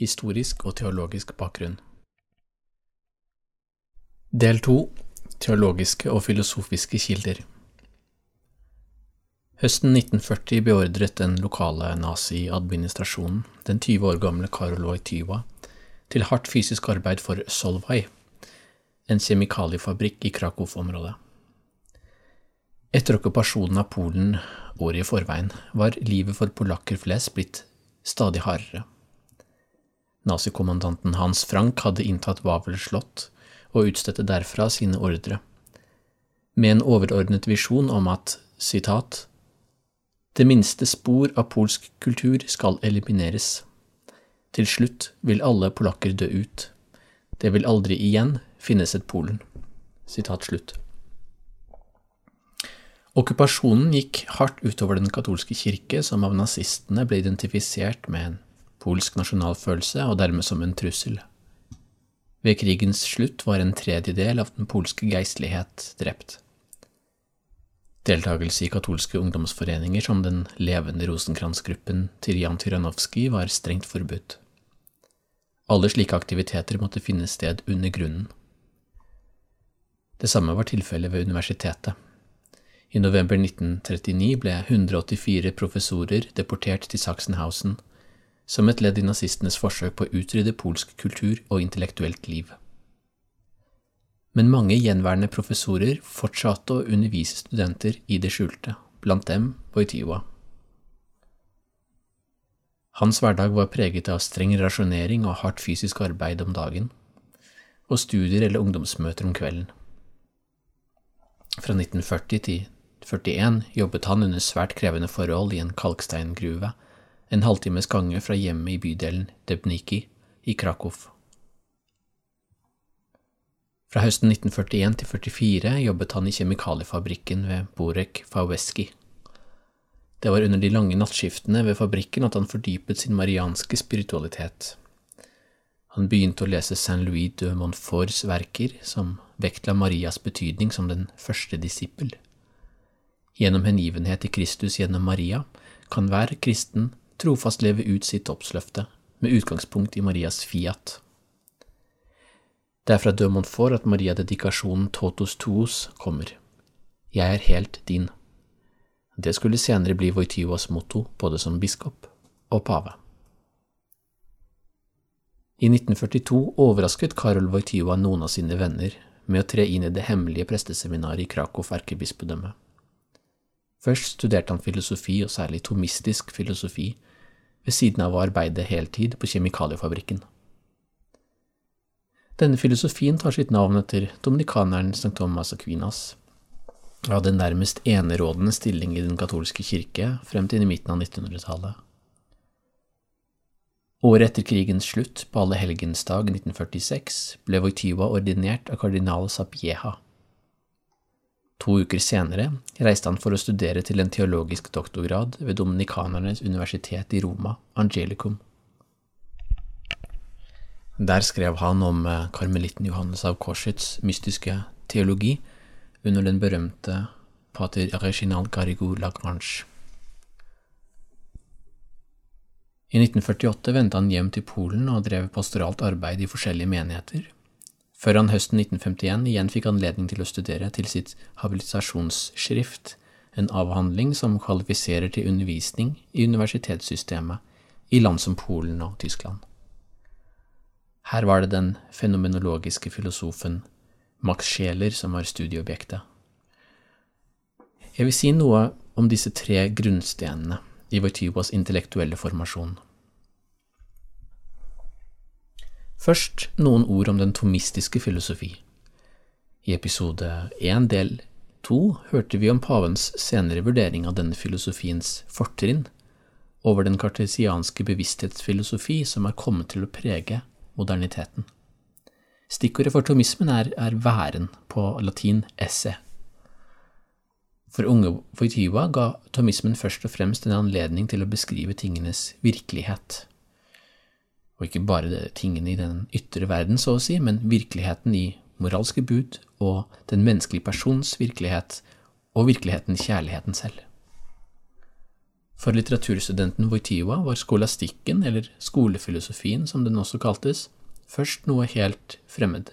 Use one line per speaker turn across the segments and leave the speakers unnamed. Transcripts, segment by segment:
historisk og teologisk bakgrunn. Del 2, teologiske og filosofiske kilder. Høsten 1940 beordret den lokale nazi-administrasjonen den 20 år gamle Karoloi Tyva til hardt fysisk arbeid for Solvay, en kjemikaliefabrikk i Krakow-området. Etter okkupasjonen av Polen året i forveien var livet for polakker flest blitt stadig hardere. Nazikommandanten Hans Frank hadde inntatt Wavel slott og utstedte derfra sine ordre, med en overordnet visjon om at, citat, det minste spor av polsk kultur skal elimineres. Til slutt vil alle polakker dø ut. Det vil aldri igjen finnes et Polen. Sitat slutt. Okkupasjonen gikk hardt utover den katolske kirke, som av nazistene ble identifisert med en polsk nasjonalfølelse og dermed som en trussel. Ved krigens slutt var en tredjedel av den polske geistlighet drept. Deltakelse i katolske ungdomsforeninger som den levende Rosenkrantz-gruppen til Jan Tyranovskij var strengt forbudt. Alle slike aktiviteter måtte finne sted under grunnen. Det samme var tilfellet ved universitetet. I november 1939 ble 184 professorer deportert til Sachsenhausen som et ledd i nazistenes forsøk på å utrydde polsk kultur og intellektuelt liv. Men mange gjenværende professorer fortsatte å undervise studenter i det skjulte, blant dem Wojtyła. Hans hverdag var preget av streng rasjonering og hardt fysisk arbeid om dagen, og studier eller ungdomsmøter om kvelden. Fra 1940 til 1941 jobbet han under svært krevende forhold i en kalksteingruve, en halvtimes gange fra hjemmet i bydelen Debniki i Krakow. Fra høsten 1941 til 1944 jobbet han i kjemikaliefabrikken ved Borek Faweski. Det var under de lange nattskiftene ved fabrikken at han fordypet sin marianske spiritualitet. Han begynte å lese Saint Louis de Montforts verker, som vektla Marias betydning som den første disippel. Gjennom hengivenhet til Kristus gjennom Maria kan hver kristen trofast leve ut sitt oppsløfte, med utgangspunkt i Marias fiat. Det er fra de for at Maria-dedikasjonen Totus Tuos kommer. Jeg er helt din. Det skulle senere bli Voityvas motto både som biskop og pave. I 1942 overrasket Karol Wojtyła noen av sine venner med å tre inn i det hemmelige presteseminaret i Krakow erkebispedømme. Først studerte han filosofi, og særlig tomistisk filosofi, ved siden av å arbeide heltid på kjemikaliefabrikken. Denne filosofien tar sitt navn etter dominikaneren St. Thomas Aquinas, og hadde en nærmest enerådende stilling i den katolske kirke frem til i midten av 1900-tallet. Året etter krigens slutt, på alle helgensdag 1946, ble Wojtyła ordinert av kardinal Sapieha. To uker senere reiste han for å studere til en teologisk doktorgrad ved Dominikanernes universitet i Roma, Angelicum. Der skrev han om karmelitten Johannes av Korsets mystiske teologi under den berømte pater Reginald Garrigou Lagrange. I 1948 vendte han hjem til Polen og drev pastoralt arbeid i forskjellige menigheter, før han høsten 1951 igjen fikk anledning til å studere til sitt habilitasjonsskrift, en avhandling som kvalifiserer til undervisning i universitetssystemet i land som Polen og Tyskland. Her var det den fenomenologiske filosofen Max Scheler som var studieobjektet. Jeg vil si noe om disse tre grunnstenene i Wojtywas intellektuelle formasjon. Først noen ord om den tomistiske filosofi. I episode 1 del 2 hørte vi om pavens senere vurdering av denne filosofiens fortrinn, over den kartesianske bevissthetsfilosofi som er kommet til å prege moderniteten. Stikkordet for tomismen er, er væren, på latin esse. For unge Voityva ga tomismen først og fremst en anledning til å beskrive tingenes virkelighet. Og ikke bare tingene i den ytre verden, så å si, men virkeligheten i moralske bud og den menneskelige persons virkelighet og virkeligheten kjærligheten selv. For litteraturstudenten Wojtyla var skolastikken, eller skolefilosofien som den også kaltes, først noe helt fremmed.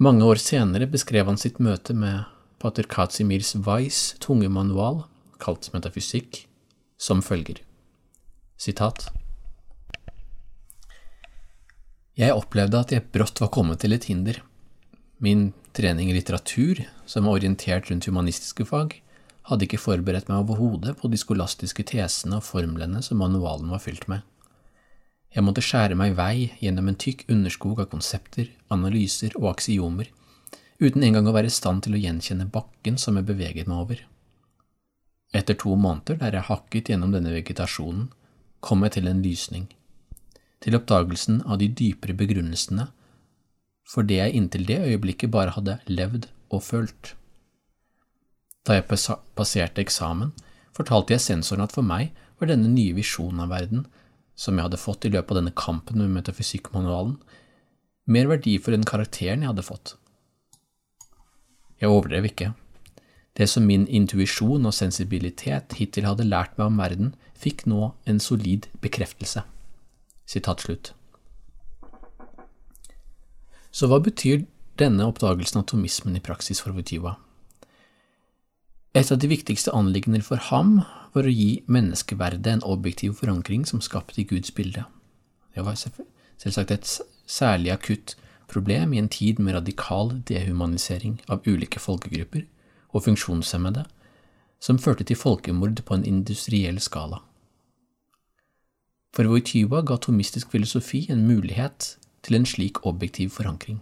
Mange år senere beskrev han sitt møte med pater Kazimirs Weiss tunge manual, kalt metafysikk, som følger. Sitat. Jeg opplevde at jeg brått var kommet til et hinder. Min trening i litteratur, som var orientert rundt humanistiske fag, hadde ikke forberedt meg overhodet på de skolastiske tesene og formlene som manualen var fylt med. Jeg måtte skjære meg vei gjennom en tykk underskog av konsepter, analyser og aksiomer, uten engang å være i stand til å gjenkjenne bakken som jeg beveget meg over. Etter to måneder der jeg hakket gjennom denne vegetasjonen, kom jeg til en lysning, til oppdagelsen av de dypere begrunnelsene for det jeg inntil det øyeblikket bare hadde levd og følt. Da jeg passerte eksamen, fortalte jeg sensoren at for meg var denne nye visjonen av verden som jeg hadde fått i løpet av denne kampen med metafysikkmanualen, mer verdifull enn karakteren jeg hadde fått. Jeg overdrev ikke. Det som min intuisjon og sensibilitet hittil hadde lært meg om verden, fikk nå en solid bekreftelse. Så hva betyr denne oppdagelsen av atomismen i praksis for Votiva? Et av de viktigste anliggender for ham var å gi menneskeverdet en objektiv forankring som skapte Guds bilde. Det var selvsagt et særlig akutt problem i en tid med radikal dehumanisering av ulike folkegrupper og funksjonshemmede, som førte til folkemord på en industriell skala. For Voityva ga tomistisk filosofi en mulighet til en slik objektiv forankring.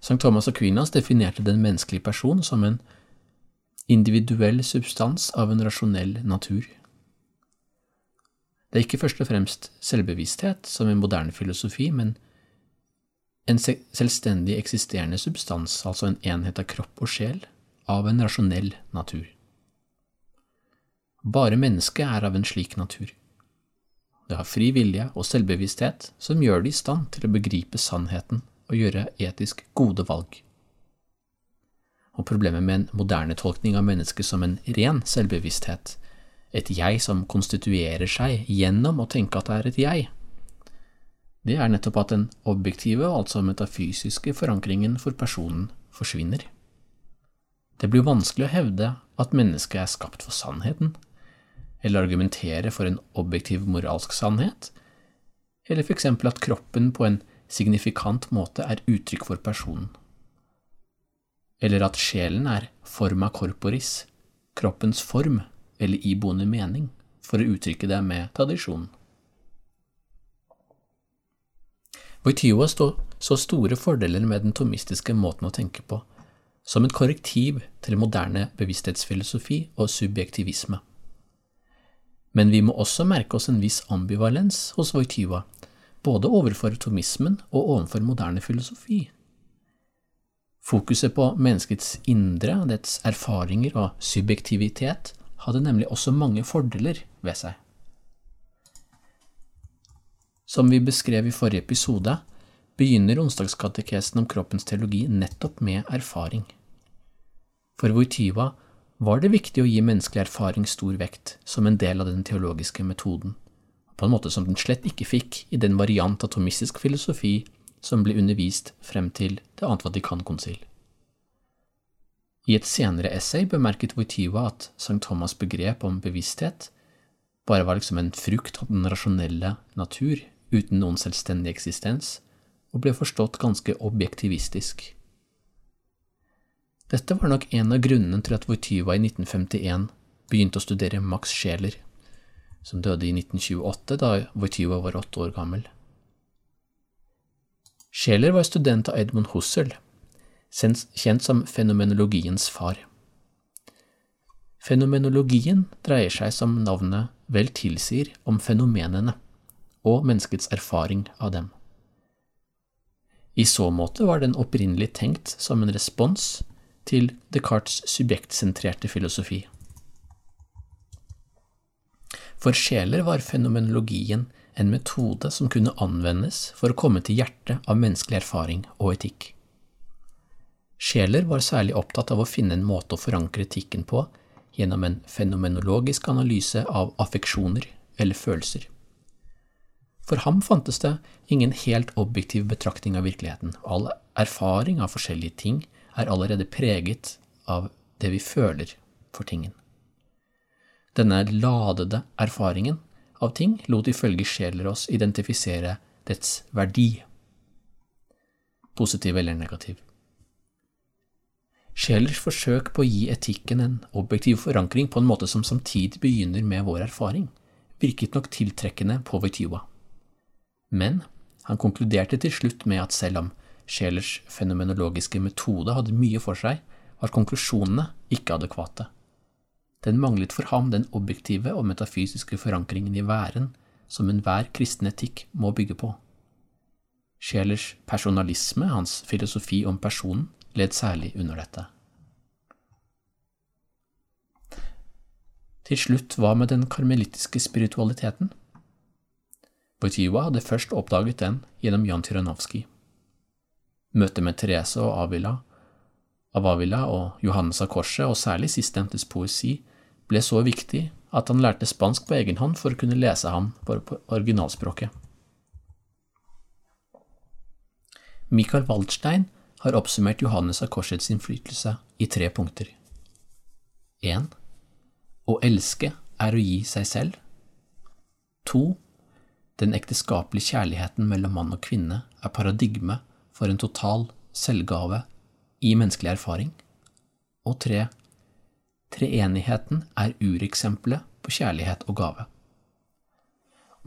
St. Thomas Aquinas definerte den menneskelige person som en individuell substans av en rasjonell natur. Det er ikke først og fremst selvbevissthet som en moderne filosofi, men en selvstendig eksisterende substans, altså en enhet av kropp og sjel, av en rasjonell natur. Bare mennesket er av en slik natur. Det har fri vilje og selvbevissthet som gjør det i stand til å begripe sannheten og gjøre etisk gode valg og problemet med en moderne tolkning av mennesket som en ren selvbevissthet, et jeg som konstituerer seg gjennom å tenke at det er et jeg, det er nettopp at den objektive, altså metafysiske, forankringen for personen forsvinner. Det blir vanskelig å hevde at mennesket er skapt for sannheten, eller argumentere for en objektiv moralsk sannhet, eller eksempel at kroppen på en signifikant måte er uttrykk for personen eller at sjelen er forma corporis, kroppens form eller iboende mening, for å uttrykke det med tradisjonen. Wojtyła så store fordeler med den tomistiske måten å tenke på, som et korrektiv til moderne bevissthetsfilosofi og subjektivisme. Men vi må også merke oss en viss ambivalens hos Voityva, både overfor tomismen og overfor moderne filosofi. Fokuset på menneskets indre, dets erfaringer og subjektivitet hadde nemlig også mange fordeler ved seg. Som vi beskrev i forrige episode, begynner onsdagskatekesen om kroppens teologi nettopp med erfaring. For Wojtyła var det viktig å gi menneskelig erfaring stor vekt som en del av den teologiske metoden, på en måte som den slett ikke fikk i den variant av tomistisk filosofi som ble undervist frem til Det annet Vatikankonsil. I et senere essay bemerket Voitiva at St. Thomas' begrep om bevissthet bare var liksom en frukt av den rasjonelle natur, uten noen selvstendig eksistens, og ble forstått ganske objektivistisk. Dette var nok en av grunnene til at Voityva i 1951 begynte å studere Max Scheler, som døde i 1928 da Voityva var åtte år gammel. Scheler var student av Edmund Husserl, kjent som fenomenologiens far. Fenomenologien dreier seg, som navnet vel tilsier, om fenomenene og menneskets erfaring av dem. I så måte var den opprinnelig tenkt som en respons til Descartes' subjektsentrerte filosofi. For sjeler var fenomenologien en metode som kunne anvendes for å komme til hjertet av menneskelig erfaring og etikk. Sjeler var særlig opptatt av å finne en måte å forankre etikken på gjennom en fenomenologisk analyse av affeksjoner eller følelser. For ham fantes det ingen helt objektiv betraktning av virkeligheten. All erfaring av forskjellige ting er allerede preget av det vi føler for tingen. Denne ladede erfaringen av ting lot ifølge oss identifisere dets verdi, positiv eller negativ. Sjelers forsøk på å gi etikken en objektiv forankring på en måte som samtidig begynner med vår erfaring, virket nok tiltrekkende på Wojtyła. Men han konkluderte til slutt med at selv om Sjelers fenomenologiske metode hadde mye for seg, var konklusjonene ikke adekvate. Den manglet for ham den objektive og metafysiske forankringen i væren som enhver kristen etikk må bygge på. Schelers personalisme, hans filosofi om personen, led særlig under dette. Til slutt, hva med den karmelittiske spiritualiteten? Wojtyła hadde først oppdaget den gjennom Jan Tyranovskij. Møtet med Therese og Avila, av Avila og Johannes av Korset, og særlig sistnevntes poesi, ble så viktig at han lærte spansk på egen hånd for å kunne lese ham på originalspråket. Michael Waldstein har oppsummert Johannes av Korsets innflytelse i tre punkter. 1. Å elske er å gi seg selv. 2. Den ekteskapelige kjærligheten mellom mann og kvinne er paradigme for en total selvgave i menneskelig erfaring. Og 3. Treenigheten er ureksempelet på kjærlighet og gave.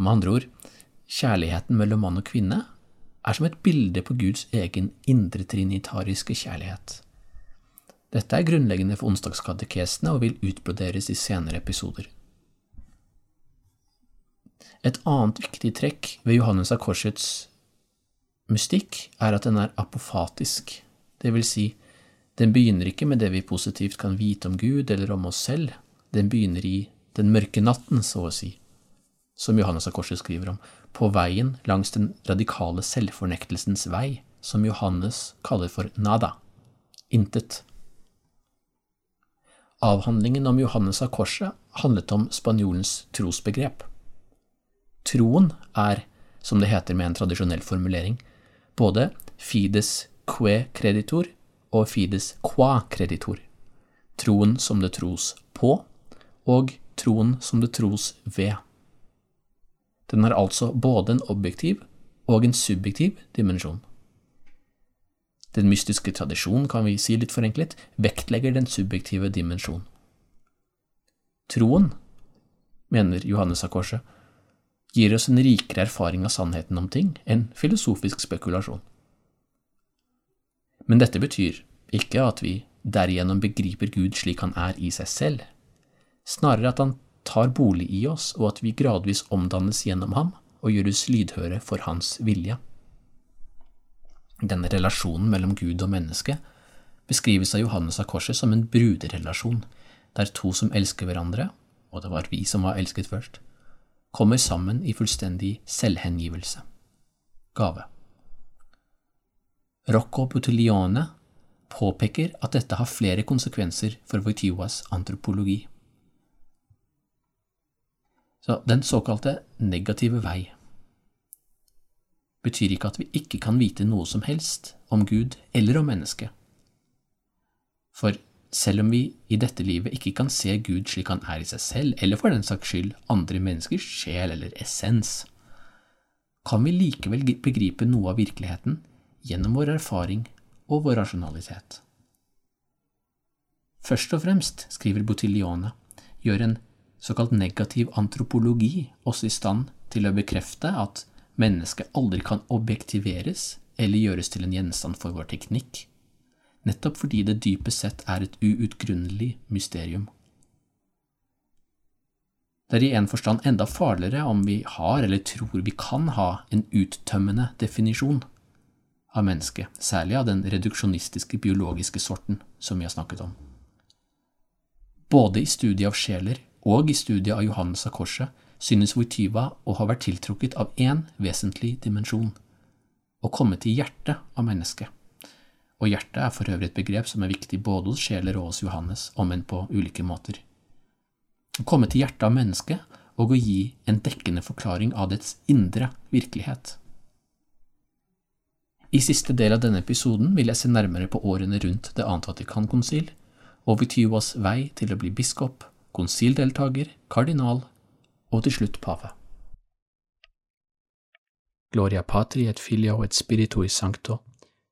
Med andre ord, kjærligheten mellom mann og kvinne er som et bilde på Guds egen indretrinitariske kjærlighet. Dette er grunnleggende for onsdagskatekesene og vil utbroderes i senere episoder. Et annet viktig trekk ved Johannes av Korsets mystikk er at den er apofatisk, det vil si, den begynner ikke med det vi positivt kan vite om Gud eller om oss selv, den begynner i den mørke natten, så å si, som Johannes av Korset skriver om, på veien langs den radikale selvfornektelsens vei, som Johannes kaller for nada, intet. Avhandlingen om Johannes av Korset handlet om spanjolens trosbegrep. Troen er, som det heter med en tradisjonell formulering, både fides que creditor og fides qua creditor, troen som det tros på, og troen som det tros ved. Den har altså både en objektiv og en subjektiv dimensjon. Den mystiske tradisjonen, kan vi si litt forenklet, vektlegger den subjektive dimensjonen. Troen, mener Johannes av Korset, gir oss en rikere erfaring av sannheten om ting enn filosofisk spekulasjon. Men dette betyr ikke at vi derigjennom begriper Gud slik han er i seg selv, snarere at han tar bolig i oss, og at vi gradvis omdannes gjennom ham og gjøres lydhøre for hans vilje. Denne relasjonen mellom Gud og menneske beskrives av Johannes av Korset som en bruderrelasjon, der to som elsker hverandre, og det var vi som var elsket først, kommer sammen i fullstendig selvhengivelse. Gave. Rocco Butilione påpeker at dette har flere konsekvenser for Voitiwas antropologi. Så den såkalte negative vei betyr ikke at vi ikke kan vite noe som helst om Gud eller om mennesket. For selv om vi i dette livet ikke kan se Gud slik han er i seg selv, eller for den saks skyld andre menneskers sjel eller essens, kan vi likevel begripe noe av virkeligheten gjennom vår erfaring og vår rasjonalitet. Først og fremst, skriver Bottiglione, gjør en såkalt negativ antropologi oss i stand til å bekrefte at mennesket aldri kan objektiveres eller gjøres til en gjenstand for vår teknikk, nettopp fordi det dypest sett er et uutgrunnelig mysterium. Det er i en forstand enda farligere om vi har eller tror vi kan ha en uttømmende definisjon av mennesket, særlig av den reduksjonistiske biologiske sorten som vi har snakket om. Både i studiet av sjeler og i studiet av Johannes av Korset synes Voityva å ha vært tiltrukket av én vesentlig dimensjon – å komme til hjertet av mennesket. Og hjertet er for øvrig et begrep som er viktig både hos sjeler og hos Johannes, om enn på ulike måter. Å komme til hjertet av mennesket og å gi en dekkende forklaring av dets indre virkelighet. I siste del av denne episoden vil jeg se nærmere på årene rundt Det annet Vatikankonsil, og Vityvas vei til å bli biskop, konsildeltaker, kardinal og til slutt pave. Gloria patri et filio et spiritui sancto,